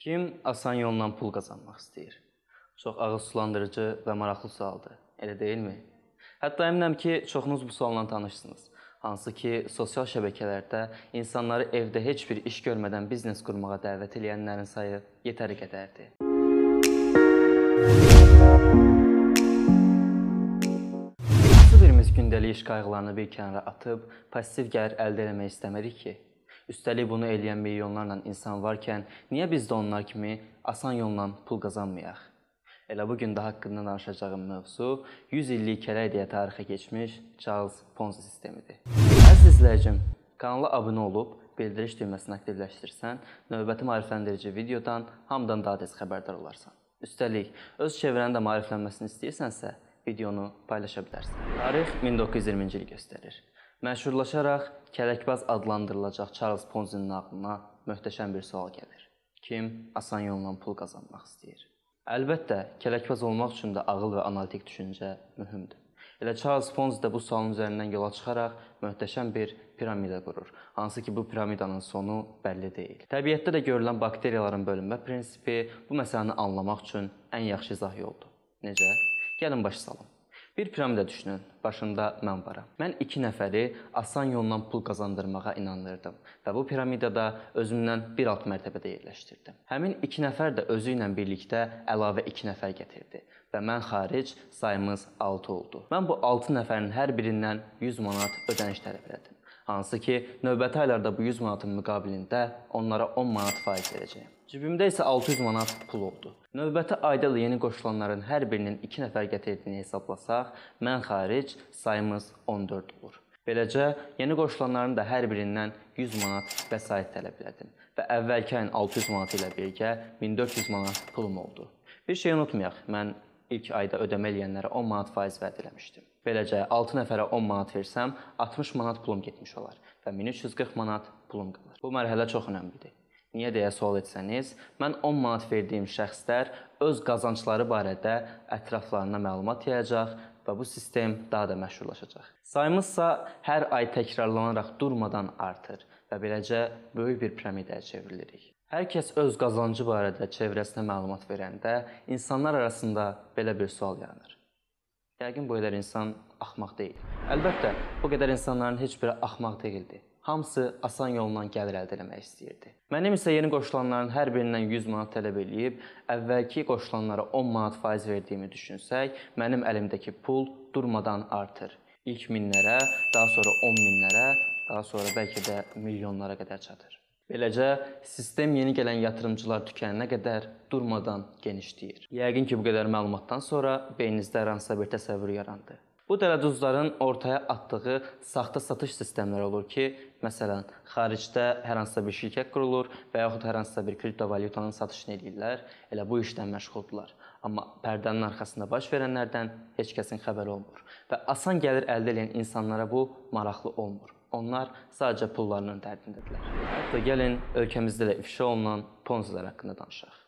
Kim asan yolla pul qazanmaq istəyir? Çox ağız sulandırıcı və maraqlı sualdır, elə deyilmi? Hətta əminəm ki, çoxunuz bu sualla tanışsınız. Hansı ki, sosial şəbəkələrdə insanları evdə heç bir iş görmədən biznes qurmağa dəvət edənlərin sayı yetəri qədərdir. Hansı birimiz gündəlik iş qayğılarını bir kənara atıb pasiv gəlir əldə etmək istəmirik ki? Üstəlik bunu eləyən milyonlarla insan varkən, niyə biz də onlar kimi asan yolla pul qazanmayaq? Elə bu gün də haqqında danışacağım mövzu 100 illik kərək deyə tarixə keçmiş Charles Ponzi sistemidir. Əziz izləyicim, kanala abunə olub bildiriş düyməsini aktivləşdirsən, növbəti maarifləndirici videodan hamıdan daha tez xəbərdar olarsan. Üstəlik, öz çevrənin də maariflənməsini istəyirsənsə, videonu paylaşa bilərsən. Tarix 1920-ci il göstərir. Məşhurlaşaraq kələkbaz adlandırılacaq Charles Ponzi-nin ağlına möhtəşəm bir sual gəlir. Kim asan yolla pul qazanmaq istəyir? Əlbəttə, kələkbaz olmaq üçün də ağıl və analitik düşüncə mühümdür. Elə Charles Ponzi də bu sualın üzərindən yola çıxaraq möhtəşəm bir piramida qurur. Hansı ki, bu piramidanın sonu bəlli deyil. Təbiətdə də görülən bakteriyaların bölünmə prinsipi bu məsələni anlamaq üçün ən yaxşı izah yoldur. Necə? Gəlin baş salım. Bir piramida düşünün. Başında mən varam. Mən 2 nəfəri asan yolla pul qazandırmağa inanırdım və bu piramidada özümdən bir alt mərtəbədə yerləşdirdim. Həmin 2 nəfər də özü ilə birlikdə əlavə 2 nəfər gətirdi və mən xaric sayımız 6 oldu. Mən bu 6 nəfərin hər birindən 100 manat ödəniş tələb etdim. Hansı ki, növbəti aylarda bu 100 manatın müqabilində onlara 10 manat faiz verəcəyəm. Cibimdə isə 600 manat pul oldu. Növbəti ayda da yeni qoşulanların hər birinin 2 nəfər gətirdiyini hesablasaq, mən xaric sayımız 14 olur. Beləcə, yeni qoşulanların da hər birindən 100 manat vəsait tələb elədim və əvvəlki ayın 600 manatı ilə birgə 1400 manat pulum oldu. Bir şey unutmayaq, mən ilk ayda ödəmə eləyənlərə 10 manat faiz vəd eləmişdim. Beləcə 6 nəfərə 10 manat versəm, 60 manat pulum getmiş olar və 1340 manat pulum qalır. Bu mərhələ çox əhəmiylidir. Niyə deyə sual etsəniz, mən 10 manat verdiyim şəxslər öz qazancları barədə ətraflarına məlumat yayacaq və bu sistem daha da məşhurlaşacaq. Sayımızsa hər ay təkrarlanaraq durmadan artır və beləcə böyük bir piramidaya çevrilirik. Hər kəs öz qazancı barədə çevrəsinə məlumat verəndə insanlar arasında belə bir sual yaranır. Yəqin bu qədər insan axmaq deyil. Əlbəttə, bu qədər insanların heç biri axmaq deyildi. Hamısı asan yolla gəlir əldə etmək istəyirdi. Mənim isə yeni qoşulanların hər birindən 100 manat tələb eləyib, əvvəlki qoşulanlara 10 manat faiz verdiyimi düşünsək, mənim əlimdəki pul durmadan artır. İlk minlərə, daha sonra 10 minlərə, daha sonra bəlkə də milyonlara qədər çatır. Beləcə, sistem yeni gələn yatırımcılar tükənənə qədər durmadan genişləyir. Yəqin ki, bu qədər məlumatdan sonra beyninizdə hər hansısa bir təsəvvür yarandı. Bu dələduzların ortaya atdığı saxta satış sistemləri olur ki, məsələn, xaricdə hər hansısa bir şirkət qurulur və yaxud hər hansısa bir kriptovalyutanın satışını edirlər. Elə bu işlə məşğuldurlar. Amma pərdənin arxasında baş verənlərdən heç kəsin xəbəri olmur və asan gəlir əldə edən insanlara bu maraqlı olmur. Onlar sadəcə pullarının dərdindədirlər. Hətta gəlin ölkəmizdə də ifşa olunan ponzilər haqqında danışaq.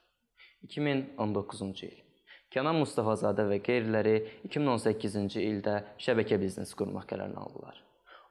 2019-cu il Kənan Mustafazadə və qeyriləri 2018-ci ildə şəbəkə biznesi qurmaq qərarını aldılar.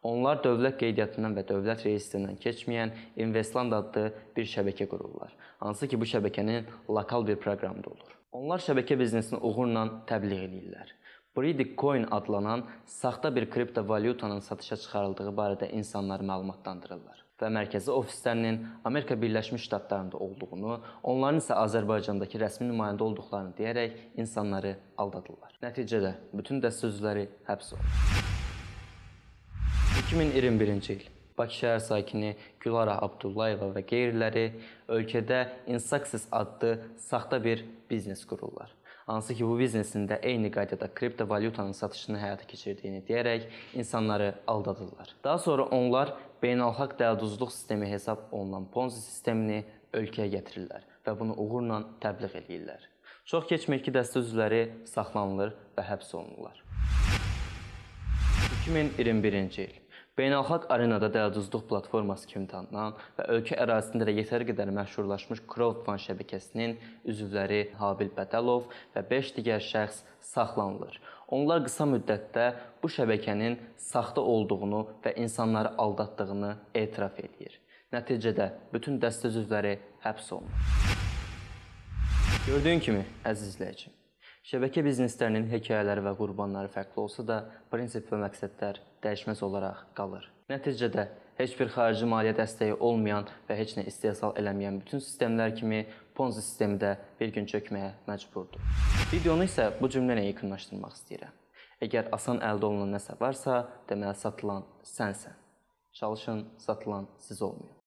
Onlar dövlət qeydiyyatından və dövlət reyestrindən keçməyən Investland adlı bir şəbəkə qururlar. Hansı ki, bu şəbəkənin lokal bir proqramında olur. Onlar şəbəkə biznesini uğurla təbliğ edirlər. Bridic Coin adlanan saxta bir kriptovalyutanın satışa çıxarıldığı barədə insanları məlumatlandırırlar və mərkəzi ofislərinin Amerika Birləşmiş Ştatlarında olduğunu, onların isə Azərbaycandakı rəsmi nümayəndə olduqlarını deyərək insanları aldadırlar. Nəticədə bütün dəstə üzvləri həbs olunur. 2021-ci il Bakı şəhər sakini Gülara Abdullayeva və qeyriləri ölkədə Insaksis adlı saxta bir biznes qururlar. Hansı ki, bu biznesin də eyni qaydada kriptovalyutanın satışını həyata keçirdiyini deyərək insanları aldadırlar. Daha sonra onlar beynəlxalq dələduzluq sistemi hesab olunan Ponzi sistemini ölkəyə gətirirlər və bunu uğurla təbliğ edirlər. Çox keçmir ki, dəstə üzvləri saxlanılır və həbs olunurlar. 2021-ci il Beynəlxalq arenada dələduzluq platforması kimi tanınan və ölkə ərazisində də yetəri qədər məşhurlaşmış crowdfund şəbəkəsinin üzvləri Habil Bədəlov və 5 digər şəxs saxlanılır. Onlar qısa müddətdə bu şəbəkənin saxta olduğunu və insanları aldatdığını etiraf edir. Nəticədə bütün dəstə üzvləri həbs olunur. Gördüyün kimi, əziz izləyicim, Şəbəkə bizneslərinin hekayələri və qurbanları fərqli olsa da, prinsip və məqsədlər dəyişməz olaraq qalır. Nəticədə heç bir xarici maliyyə dəstəyi olmayan və heç nə istehsal eləməyən bütün sistemlər kimi Ponzi sistemi də bir gün çökməyə məcburdur. Videonu isə bu cümlənə yaxınlaşdırmaq istəyirəm. Əgər asan əldə olunan nəsə varsa, deməli satılan sənsən. Çalışın, satılan siz olmayın.